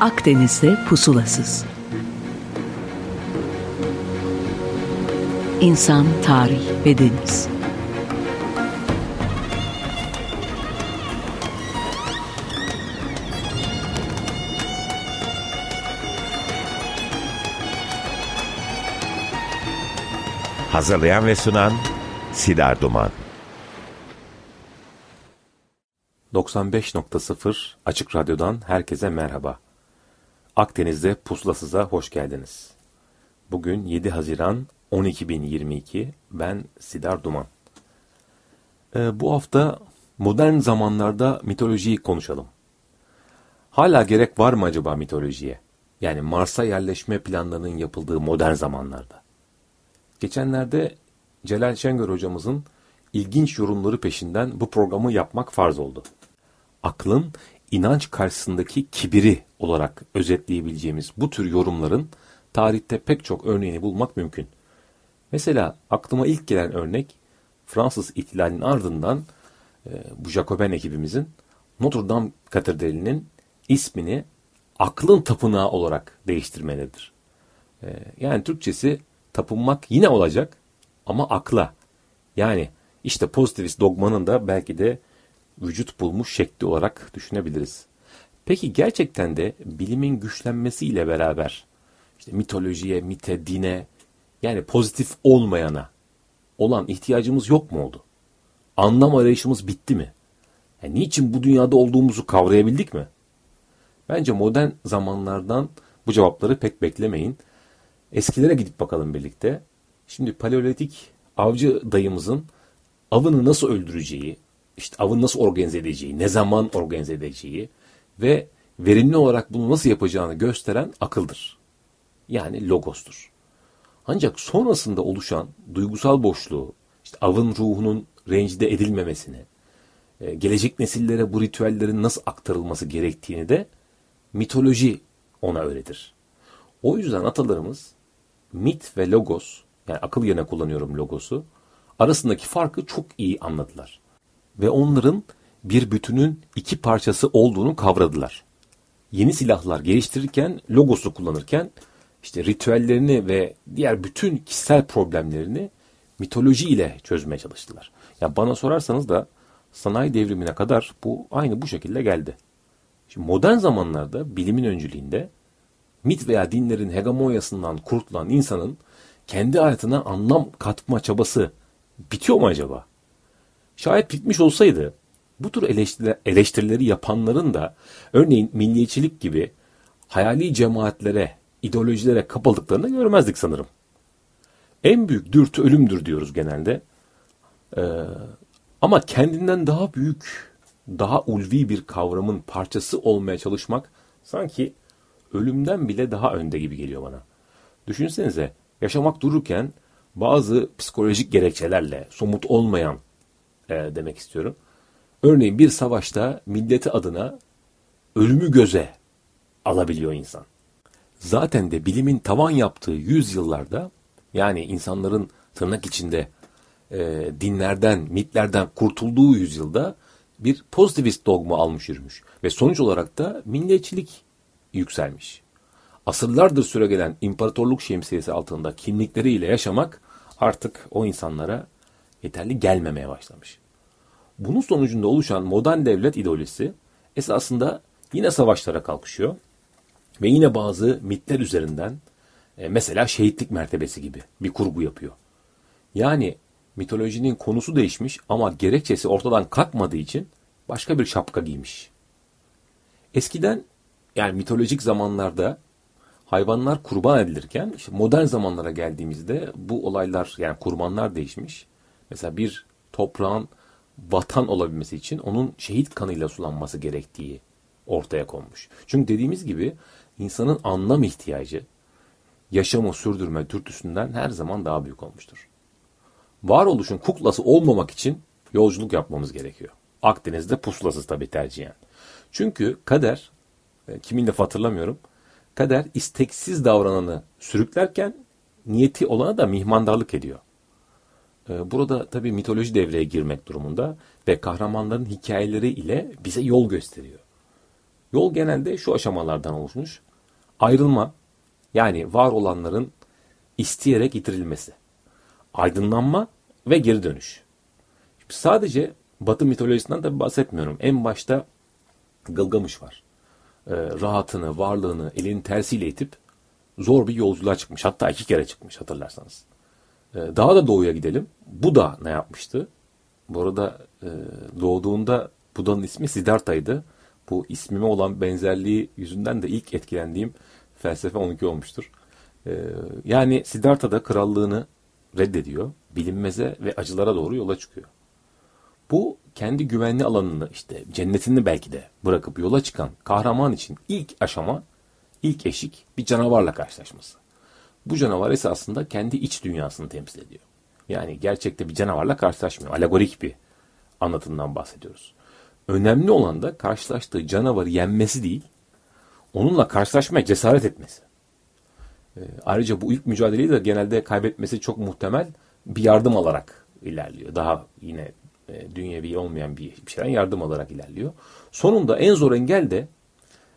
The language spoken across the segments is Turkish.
Akdeniz'de pusulasız. İnsan, tarih ve deniz. Hazırlayan ve sunan Sidar Duman. 95.0 Açık Radyo'dan herkese merhaba. Akdeniz'de Pusulasız'a hoş geldiniz. Bugün 7 Haziran 12.022, ben Sidar Duman. Ee, bu hafta modern zamanlarda mitolojiyi konuşalım. Hala gerek var mı acaba mitolojiye? Yani Mars'a yerleşme planlarının yapıldığı modern zamanlarda. Geçenlerde Celal Şengör hocamızın ilginç yorumları peşinden bu programı yapmak farz oldu. Aklın inanç karşısındaki kibiri olarak özetleyebileceğimiz bu tür yorumların tarihte pek çok örneğini bulmak mümkün. Mesela aklıma ilk gelen örnek Fransız ihtilalinin ardından e, bu Jacoben ekibimizin Notre Dame katedralinin ismini aklın tapınağı olarak değiştirmeleridir. E, yani Türkçesi tapınmak yine olacak ama akla. Yani işte pozitivist dogmanın da belki de vücut bulmuş şekli olarak düşünebiliriz. Peki gerçekten de bilimin güçlenmesiyle beraber işte mitolojiye, mite, dine yani pozitif olmayana olan ihtiyacımız yok mu oldu? Anlam arayışımız bitti mi? Yani niçin bu dünyada olduğumuzu kavrayabildik mi? Bence modern zamanlardan bu cevapları pek beklemeyin. Eskilere gidip bakalım birlikte. Şimdi paleolitik avcı dayımızın avını nasıl öldüreceği, işte avını nasıl organize edeceği, ne zaman organize edeceği ve verimli olarak bunu nasıl yapacağını gösteren akıldır. Yani logostur. Ancak sonrasında oluşan duygusal boşluğu, işte avın ruhunun rencide edilmemesini, e, gelecek nesillere bu ritüellerin nasıl aktarılması gerektiğini de mitoloji ona öğretir. O yüzden atalarımız mit ve logos, yani akıl yerine kullanıyorum logosu, arasındaki farkı çok iyi anladılar. Ve onların bir bütünün iki parçası olduğunu kavradılar. Yeni silahlar geliştirirken, logosu kullanırken işte ritüellerini ve diğer bütün kişisel problemlerini mitoloji ile çözmeye çalıştılar. Ya bana sorarsanız da sanayi devrimine kadar bu aynı bu şekilde geldi. Şimdi modern zamanlarda bilimin öncülüğünde mit veya dinlerin hegemonyasından kurtulan insanın kendi hayatına anlam katma çabası bitiyor mu acaba? Şayet bitmiş olsaydı bu tür eleştirileri yapanların da örneğin milliyetçilik gibi hayali cemaatlere, ideolojilere kapıldıklarını görmezdik sanırım. En büyük dürtü ölümdür diyoruz genelde. Ee, ama kendinden daha büyük, daha ulvi bir kavramın parçası olmaya çalışmak sanki ölümden bile daha önde gibi geliyor bana. Düşünsenize yaşamak dururken bazı psikolojik gerekçelerle somut olmayan e, demek istiyorum. Örneğin bir savaşta milleti adına ölümü göze alabiliyor insan. Zaten de bilimin tavan yaptığı yüzyıllarda yani insanların tırnak içinde e, dinlerden, mitlerden kurtulduğu yüzyılda bir pozitivist dogma almış yürümüş. Ve sonuç olarak da milliyetçilik yükselmiş. Asırlardır süregelen imparatorluk şemsiyesi altında kimlikleriyle yaşamak artık o insanlara yeterli gelmemeye başlamış. Bunun sonucunda oluşan modern devlet ideolojisi esasında yine savaşlara kalkışıyor ve yine bazı mitler üzerinden e, mesela şehitlik mertebesi gibi bir kurgu yapıyor. Yani mitolojinin konusu değişmiş ama gerekçesi ortadan kalkmadığı için başka bir şapka giymiş. Eskiden yani mitolojik zamanlarda hayvanlar kurban edilirken işte modern zamanlara geldiğimizde bu olaylar yani kurbanlar değişmiş. Mesela bir toprağın vatan olabilmesi için onun şehit kanıyla sulanması gerektiği ortaya konmuş. Çünkü dediğimiz gibi insanın anlam ihtiyacı yaşamı sürdürme dürtüsünden her zaman daha büyük olmuştur. Varoluşun kuklası olmamak için yolculuk yapmamız gerekiyor. Akdeniz'de pusulasız tabii tercihen. Çünkü kader, e, kimin de hatırlamıyorum, kader isteksiz davrananı sürüklerken niyeti olana da mihmandarlık ediyor. E, burada tabii mitoloji devreye girmek durumunda ve kahramanların hikayeleri ile bize yol gösteriyor. Yol genelde şu aşamalardan oluşmuş. Ayrılma, yani var olanların isteyerek itirilmesi. Aydınlanma ve geri dönüş. Şimdi sadece Batı mitolojisinden de bahsetmiyorum. En başta Gılgamış var. Ee, rahatını, varlığını elinin tersiyle itip zor bir yolculuğa çıkmış. Hatta iki kere çıkmış hatırlarsanız. Ee, daha da doğuya gidelim. Bu da ne yapmıştı? Bu arada e, doğduğunda Buda'nın ismi Siddhartha'ydı. Bu ismime olan benzerliği yüzünden de ilk etkilendiğim felsefe 12 olmuştur. Ee, yani Siddhartha da krallığını reddediyor. Bilinmeze ve acılara doğru yola çıkıyor. Bu kendi güvenli alanını işte cennetini belki de bırakıp yola çıkan kahraman için ilk aşama, ilk eşik bir canavarla karşılaşması. Bu canavar esasında kendi iç dünyasını temsil ediyor. Yani gerçekte bir canavarla karşılaşmıyor. Alegorik bir anlatımdan bahsediyoruz. Önemli olan da karşılaştığı canavarı yenmesi değil, onunla karşılaşmaya cesaret etmesi. E, ayrıca bu ilk mücadeleyi de genelde kaybetmesi çok muhtemel bir yardım alarak ilerliyor. Daha yine e, dünyevi olmayan bir, şeyden yardım alarak ilerliyor. Sonunda en zor engel de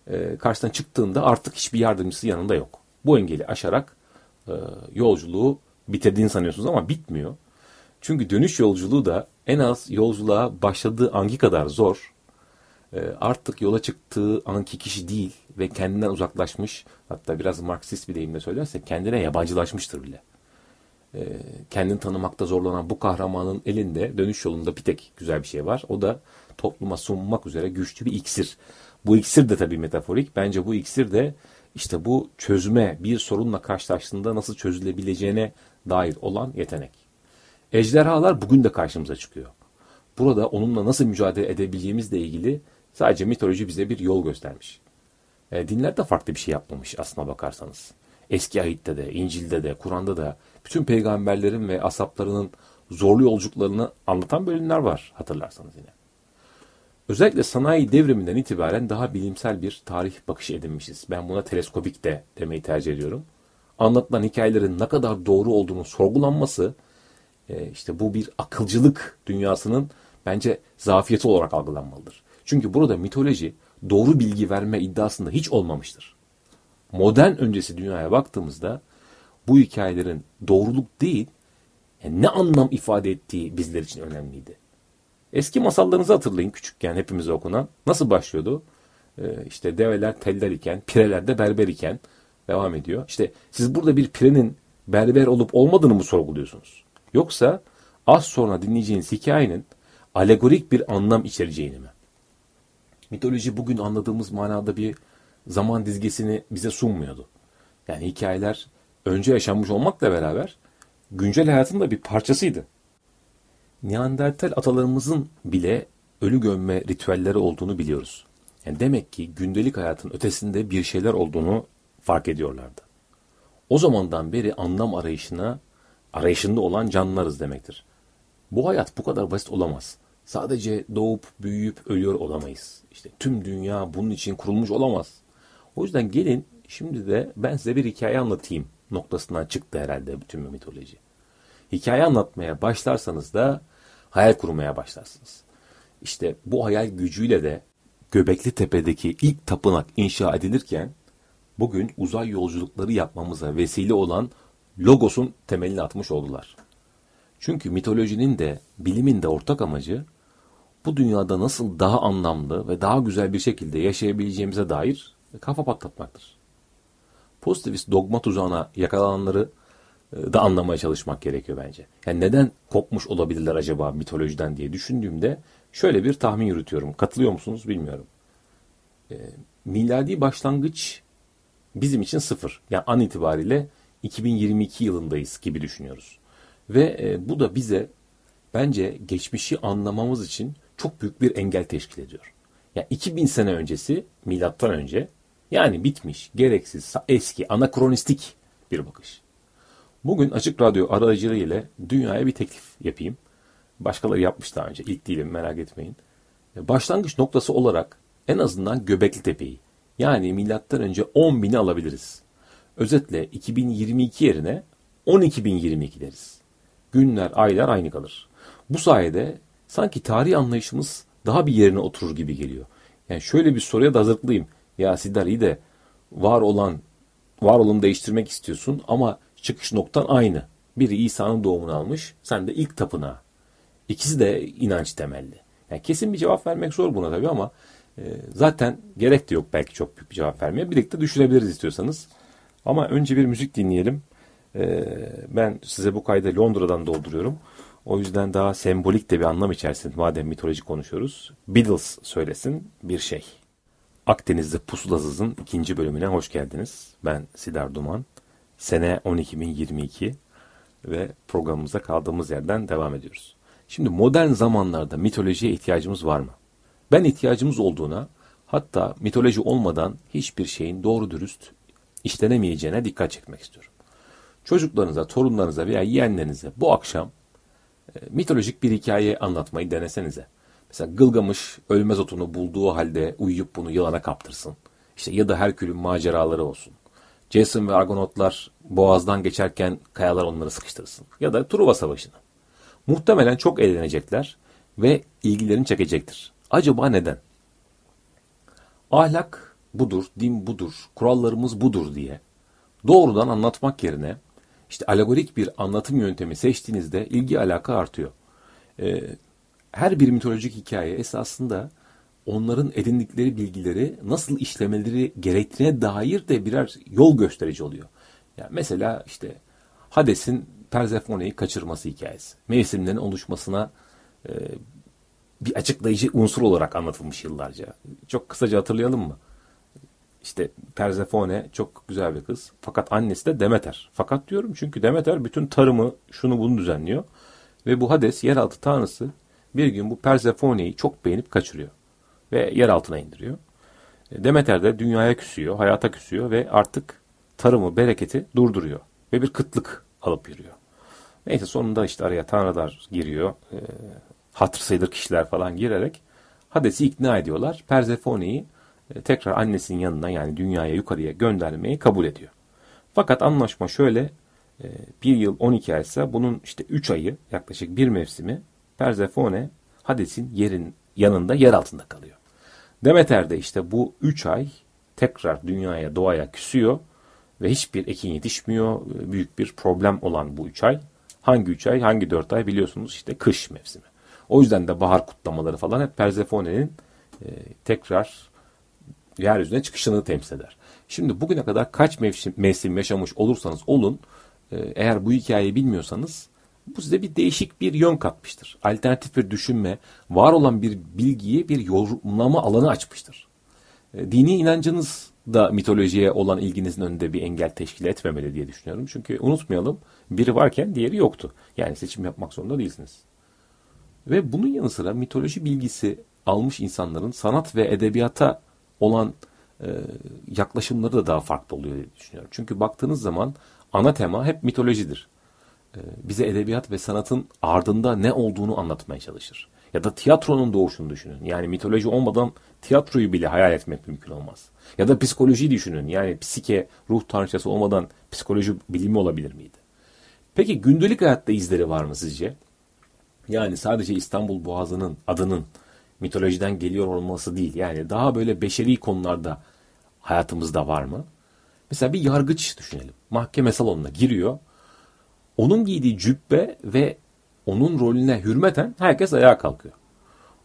e, karşısına çıktığında artık hiçbir yardımcısı yanında yok. Bu engeli aşarak e, yolculuğu bitirdiğini sanıyorsunuz ama bitmiyor. Çünkü dönüş yolculuğu da en az yolculuğa başladığı anki kadar zor. E, artık yola çıktığı anki kişi değil ve kendinden uzaklaşmış hatta biraz Marksist bir deyimle söylersek kendine yabancılaşmıştır bile. E, kendini tanımakta zorlanan bu kahramanın elinde dönüş yolunda bir tek güzel bir şey var. O da topluma sunmak üzere güçlü bir iksir. Bu iksir de tabii metaforik. Bence bu iksir de işte bu çözme, bir sorunla karşılaştığında nasıl çözülebileceğine dair olan yetenek. Ejderhalar bugün de karşımıza çıkıyor. Burada onunla nasıl mücadele edebileceğimizle ilgili sadece mitoloji bize bir yol göstermiş. E, dinler de farklı bir şey yapmamış aslına bakarsanız. Eski ahitte de, İncil'de de, Kur'an'da da bütün peygamberlerin ve asaplarının zorlu yolculuklarını anlatan bölümler var hatırlarsanız yine. Özellikle sanayi devriminden itibaren daha bilimsel bir tarih bakışı edinmişiz. Ben buna teleskopik de demeyi tercih ediyorum. Anlatılan hikayelerin ne kadar doğru olduğunu sorgulanması, e, işte bu bir akılcılık dünyasının bence zafiyeti olarak algılanmalıdır. Çünkü burada mitoloji doğru bilgi verme iddiasında hiç olmamıştır. Modern öncesi dünyaya baktığımızda bu hikayelerin doğruluk değil, yani ne anlam ifade ettiği bizler için önemliydi. Eski masallarınızı hatırlayın küçükken hepimize okunan. Nasıl başlıyordu? Ee, işte develer teller iken, pireler de berber iken devam ediyor. İşte siz burada bir pirenin berber olup olmadığını mı sorguluyorsunuz? Yoksa az sonra dinleyeceğiniz hikayenin alegorik bir anlam içereceğini mi? Mitoloji bugün anladığımız manada bir zaman dizgesini bize sunmuyordu. Yani hikayeler önce yaşanmış olmakla beraber güncel hayatın da bir parçasıydı. Neandertal atalarımızın bile ölü gömme ritüelleri olduğunu biliyoruz. Yani demek ki gündelik hayatın ötesinde bir şeyler olduğunu fark ediyorlardı. O zamandan beri anlam arayışına, arayışında olan canlılarız demektir. Bu hayat bu kadar basit olamaz. Sadece doğup büyüyüp ölüyor olamayız. İşte tüm dünya bunun için kurulmuş olamaz. O yüzden gelin şimdi de ben size bir hikaye anlatayım noktasından çıktı herhalde bütün mitoloji. Hikaye anlatmaya başlarsanız da hayal kurmaya başlarsınız. İşte bu hayal gücüyle de Göbekli Tepe'deki ilk tapınak inşa edilirken bugün uzay yolculukları yapmamıza vesile olan Logos'un temelini atmış oldular. Çünkü mitolojinin de bilimin de ortak amacı bu dünyada nasıl daha anlamlı ve daha güzel bir şekilde yaşayabileceğimize dair kafa patlatmaktır. Pozitivist dogma tuzağına yakalananları da anlamaya çalışmak gerekiyor bence. Yani neden kopmuş olabilirler acaba mitolojiden diye düşündüğümde şöyle bir tahmin yürütüyorum. Katılıyor musunuz bilmiyorum. E, miladi başlangıç bizim için sıfır. Yani an itibariyle 2022 yılındayız gibi düşünüyoruz. Ve e, bu da bize bence geçmişi anlamamız için çok büyük bir engel teşkil ediyor. Yani 2000 sene öncesi milattan önce yani bitmiş, gereksiz, eski, anakronistik bir bakış. Bugün Açık Radyo aracılığıyla dünyaya bir teklif yapayım. Başkaları yapmış daha önce. İlk değilim merak etmeyin. Başlangıç noktası olarak en azından Göbekli Tepe'yi yani milattan önce 10 bini alabiliriz. Özetle 2022 yerine 12.022 deriz. Günler, aylar aynı kalır. Bu sayede sanki tarih anlayışımız daha bir yerine oturur gibi geliyor. Yani şöyle bir soruya da hazırlıklıyım. Ya Sidar iyi de var olan var olanı değiştirmek istiyorsun ama çıkış noktan aynı. Biri İsa'nın doğumunu almış, sen de ilk tapınağı. İkisi de inanç temelli. Yani kesin bir cevap vermek zor buna tabii ama e, zaten gerek de yok belki çok büyük bir cevap vermeye. Birlikte düşünebiliriz istiyorsanız. Ama önce bir müzik dinleyelim. E, ben size bu kaydı Londra'dan dolduruyorum. O yüzden daha sembolik de bir anlam içerisinde madem mitoloji konuşuyoruz. Beatles söylesin bir şey. Akdeniz'de Pusulasız'ın ikinci bölümüne hoş geldiniz. Ben Sidar Duman. Sene 12.022 ve programımıza kaldığımız yerden devam ediyoruz. Şimdi modern zamanlarda mitolojiye ihtiyacımız var mı? Ben ihtiyacımız olduğuna hatta mitoloji olmadan hiçbir şeyin doğru dürüst işlenemeyeceğine dikkat çekmek istiyorum. Çocuklarınıza, torunlarınıza veya yeğenlerinize bu akşam e, mitolojik bir hikaye anlatmayı denesenize. Mesela Gılgamış ölmez otunu bulduğu halde uyuyup bunu yılana kaptırsın. İşte ya da Herkül'ün maceraları olsun. Jason ve Argonautlar boğazdan geçerken kayalar onları sıkıştırsın. Ya da Truva Savaşı'nı. Muhtemelen çok eğlenecekler ve ilgilerini çekecektir. Acaba neden? Ahlak budur, din budur, kurallarımız budur diye doğrudan anlatmak yerine işte alegorik bir anlatım yöntemi seçtiğinizde ilgi alaka artıyor. Ee, her bir mitolojik hikaye esasında onların edindikleri bilgileri nasıl işlemeleri gerektiğine dair de birer yol gösterici oluyor. Yani mesela işte Hades'in Persephone'yi kaçırması hikayesi. Mevsimlerin oluşmasına e, bir açıklayıcı unsur olarak anlatılmış yıllarca. Çok kısaca hatırlayalım mı? İşte Persephone çok güzel bir kız. Fakat annesi de Demeter. Fakat diyorum çünkü Demeter bütün tarımı şunu bunu düzenliyor. Ve bu Hades yeraltı tanrısı bir gün bu Persephone'yi çok beğenip kaçırıyor. Ve yer altına indiriyor. E, Demeter de dünyaya küsüyor, hayata küsüyor ve artık tarımı, bereketi durduruyor. Ve bir kıtlık alıp yürüyor. Neyse sonunda işte araya tanrılar giriyor. E, hatır sayılır kişiler falan girerek Hades'i ikna ediyorlar. Persephone'yi e, tekrar annesinin yanına yani dünyaya yukarıya göndermeyi kabul ediyor. Fakat anlaşma şöyle e, bir yıl 12 ay ise bunun işte 3 ayı yaklaşık bir mevsimi Persephone Hades'in yerin yanında yer altında kalıyor. Demeter de işte bu 3 ay tekrar dünyaya doğaya küsüyor ve hiçbir ekin yetişmiyor. Büyük bir problem olan bu 3 ay. Hangi 3 ay hangi 4 ay biliyorsunuz işte kış mevsimi. O yüzden de bahar kutlamaları falan hep Persephone'nin e, tekrar yeryüzüne çıkışını temsil eder. Şimdi bugüne kadar kaç mevsim, mevsim yaşamış olursanız olun e, eğer bu hikayeyi bilmiyorsanız bu size bir değişik bir yön katmıştır. Alternatif bir düşünme, var olan bir bilgiyi bir yorumlama alanı açmıştır. E, dini inancınız da mitolojiye olan ilginizin önünde bir engel teşkil etmemeli diye düşünüyorum. Çünkü unutmayalım biri varken diğeri yoktu. Yani seçim yapmak zorunda değilsiniz. Ve bunun yanı sıra mitoloji bilgisi almış insanların sanat ve edebiyata olan e, yaklaşımları da daha farklı oluyor diye düşünüyorum. Çünkü baktığınız zaman ana tema hep mitolojidir. E, bize edebiyat ve sanatın ardında ne olduğunu anlatmaya çalışır. Ya da tiyatronun doğuşunu düşünün. Yani mitoloji olmadan tiyatroyu bile hayal etmek mümkün olmaz. Ya da psikolojiyi düşünün. Yani psike, ruh tanrıçası olmadan psikoloji bilimi olabilir miydi? Peki gündelik hayatta izleri var mı sizce? Yani sadece İstanbul Boğazı'nın adının mitolojiden geliyor olması değil. Yani daha böyle beşeri konularda hayatımızda var mı? Mesela bir yargıç düşünelim. Mahkeme salonuna giriyor. Onun giydiği cübbe ve onun rolüne hürmeten herkes ayağa kalkıyor.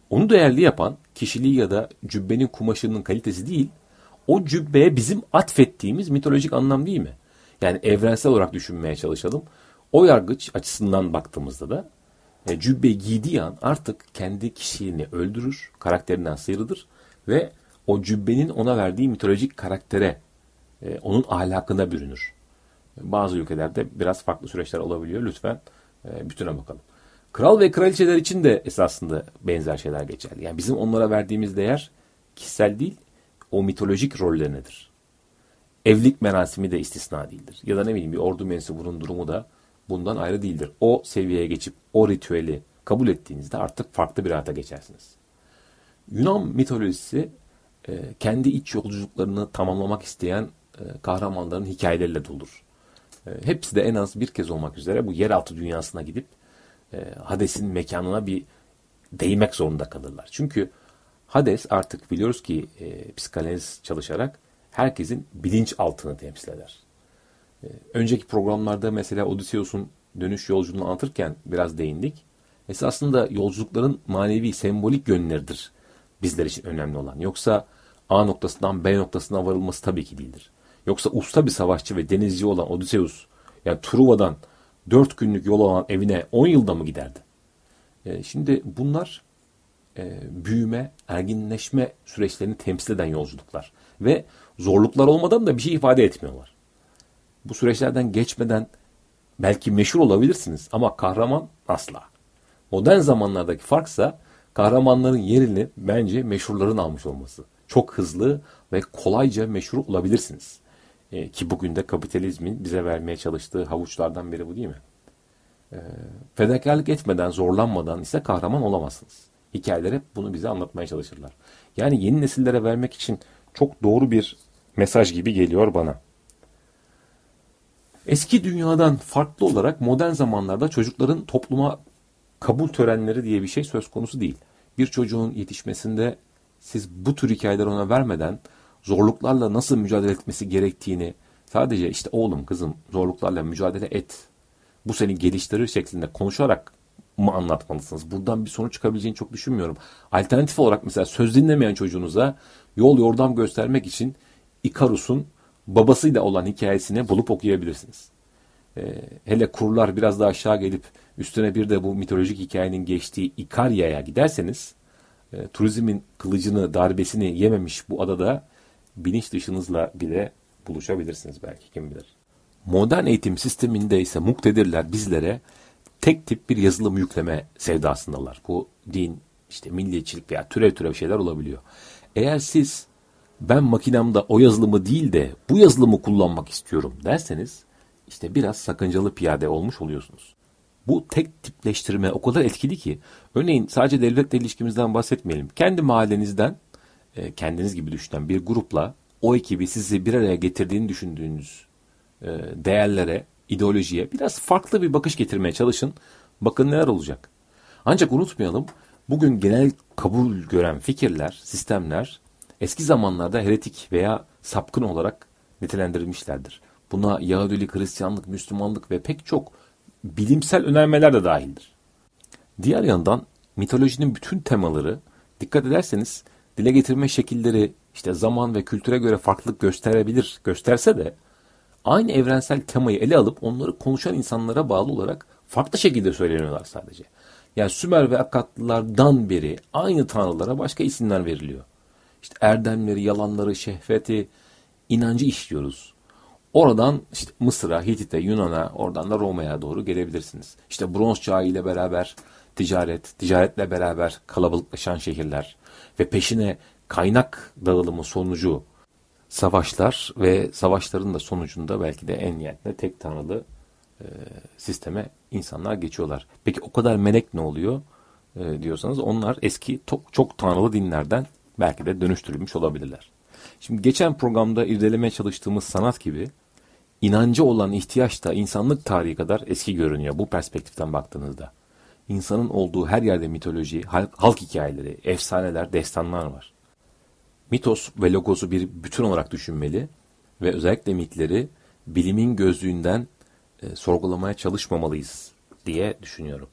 Onu değerli yapan kişiliği ya da cübbenin kumaşının kalitesi değil, o cübbeye bizim atfettiğimiz mitolojik anlam değil mi? Yani evrensel olarak düşünmeye çalışalım. O yargıç açısından baktığımızda da e, cübbe giydiği an artık kendi kişiliğini öldürür, karakterinden sıyrılır ve o cübbenin ona verdiği mitolojik karaktere, e, onun ahlakına bürünür. Bazı ülkelerde biraz farklı süreçler olabiliyor. Lütfen e, bütüne bakalım. Kral ve kraliçeler için de esasında benzer şeyler geçerli. Yani bizim onlara verdiğimiz değer kişisel değil, o mitolojik rollerinedir. Evlilik merasimi de istisna değildir. Ya da ne bileyim bir ordu mensubunun durumu da bundan ayrı değildir. O seviyeye geçip o ritüeli kabul ettiğinizde artık farklı bir hayata geçersiniz. Yunan mitolojisi e, kendi iç yolculuklarını tamamlamak isteyen e, kahramanların hikayeleriyle doludur. E, hepsi de en az bir kez olmak üzere bu yeraltı dünyasına gidip Hades'in mekanına bir değmek zorunda kalırlar. Çünkü Hades artık biliyoruz ki e, psikanaliz çalışarak herkesin bilinç altını temsil eder. E, önceki programlarda mesela Odysseus'un dönüş yolculuğunu anlatırken biraz değindik. Esasında yolculukların manevi, sembolik yönleridir bizler için önemli olan. Yoksa A noktasından B noktasına varılması tabii ki değildir. Yoksa usta bir savaşçı ve denizci olan Odysseus, yani Truva'dan 4 günlük yol olan evine 10 yılda mı giderdi? E, şimdi bunlar e, büyüme, erginleşme süreçlerini temsil eden yolculuklar. Ve zorluklar olmadan da bir şey ifade etmiyorlar. Bu süreçlerden geçmeden belki meşhur olabilirsiniz ama kahraman asla. Modern zamanlardaki farksa kahramanların yerini bence meşhurların almış olması. Çok hızlı ve kolayca meşhur olabilirsiniz. E, ki bugün de kapitalizmin bize vermeye çalıştığı havuçlardan biri bu değil mi? E, fedakarlık etmeden, zorlanmadan ise kahraman olamazsınız. Hikayeler hep bunu bize anlatmaya çalışırlar. Yani yeni nesillere vermek için çok doğru bir mesaj gibi geliyor bana. Eski dünyadan farklı olarak modern zamanlarda çocukların topluma kabul törenleri diye bir şey söz konusu değil. Bir çocuğun yetişmesinde siz bu tür hikayeler ona vermeden zorluklarla nasıl mücadele etmesi gerektiğini sadece işte oğlum kızım zorluklarla mücadele et. Bu seni geliştirir şeklinde konuşarak mı anlatmalısınız? Buradan bir sonuç çıkabileceğini çok düşünmüyorum. Alternatif olarak mesela söz dinlemeyen çocuğunuza yol yordam göstermek için Ikarus'un babasıyla olan hikayesini bulup okuyabilirsiniz. Ee, hele kurlar biraz daha aşağı gelip üstüne bir de bu mitolojik hikayenin geçtiği İkarya'ya giderseniz e, turizmin kılıcını, darbesini yememiş bu adada bilinç dışınızla bile buluşabilirsiniz belki kim bilir. Modern eğitim sisteminde ise muktedirler bizlere tek tip bir yazılım yükleme sevdasındalar. Bu din, işte milliyetçilik veya türev türev şeyler olabiliyor. Eğer siz ben makinamda o yazılımı değil de bu yazılımı kullanmak istiyorum derseniz işte biraz sakıncalı piyade olmuş oluyorsunuz. Bu tek tipleştirme o kadar etkili ki örneğin sadece devletle ilişkimizden bahsetmeyelim. Kendi mahallenizden e, kendiniz gibi düşünen bir grupla o ekibi sizi bir araya getirdiğini düşündüğünüz e, değerlere, ideolojiye biraz farklı bir bakış getirmeye çalışın. Bakın neler olacak. Ancak unutmayalım bugün genel kabul gören fikirler, sistemler eski zamanlarda heretik veya sapkın olarak nitelendirilmişlerdir. Buna Yahudilik, Hristiyanlık, Müslümanlık ve pek çok bilimsel önermeler de dahildir. Diğer yandan mitolojinin bütün temaları dikkat ederseniz dile getirme şekilleri işte zaman ve kültüre göre farklılık gösterebilir, gösterse de aynı evrensel temayı ele alıp onları konuşan insanlara bağlı olarak farklı şekilde söyleniyorlar sadece. Yani Sümer ve Akkadlılardan beri aynı tanrılara başka isimler veriliyor. İşte erdemleri, yalanları, şehveti, inancı işliyoruz. Oradan işte Mısır'a, Hitit'e, Yunan'a, oradan da Roma'ya doğru gelebilirsiniz. İşte bronz çağı ile beraber ticaret, ticaretle beraber kalabalıklaşan şehirler ve peşine kaynak dağılımı sonucu savaşlar ve savaşların da sonucunda belki de en nihayetinde tek tanrılı e, sisteme insanlar geçiyorlar. Peki o kadar melek ne oluyor e, diyorsanız onlar eski çok, çok tanrılı dinlerden belki de dönüştürülmüş olabilirler. Şimdi geçen programda irdelemeye çalıştığımız sanat gibi inancı olan ihtiyaç da insanlık tarihi kadar eski görünüyor bu perspektiften baktığınızda. İnsanın olduğu her yerde mitoloji, halk, halk hikayeleri, efsaneler, destanlar var. Mitos ve logosu bir bütün olarak düşünmeli ve özellikle mitleri bilimin gözlüğünden e, sorgulamaya çalışmamalıyız diye düşünüyorum.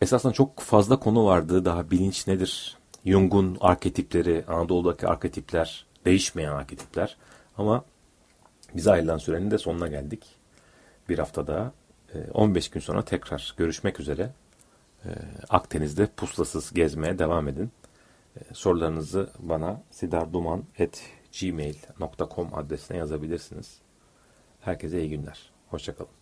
Esasında çok fazla konu vardı. Daha bilinç nedir? Jung'un arketipleri, Anadolu'daki arketipler, değişmeyen arketipler. Ama bize ayrılan sürenin de sonuna geldik. Bir haftada 15 e, gün sonra tekrar görüşmek üzere. E, Akdeniz'de puslasız gezmeye devam edin. E, sorularınızı bana sidarduman.gmail.com adresine yazabilirsiniz. Herkese iyi günler. Hoşçakalın.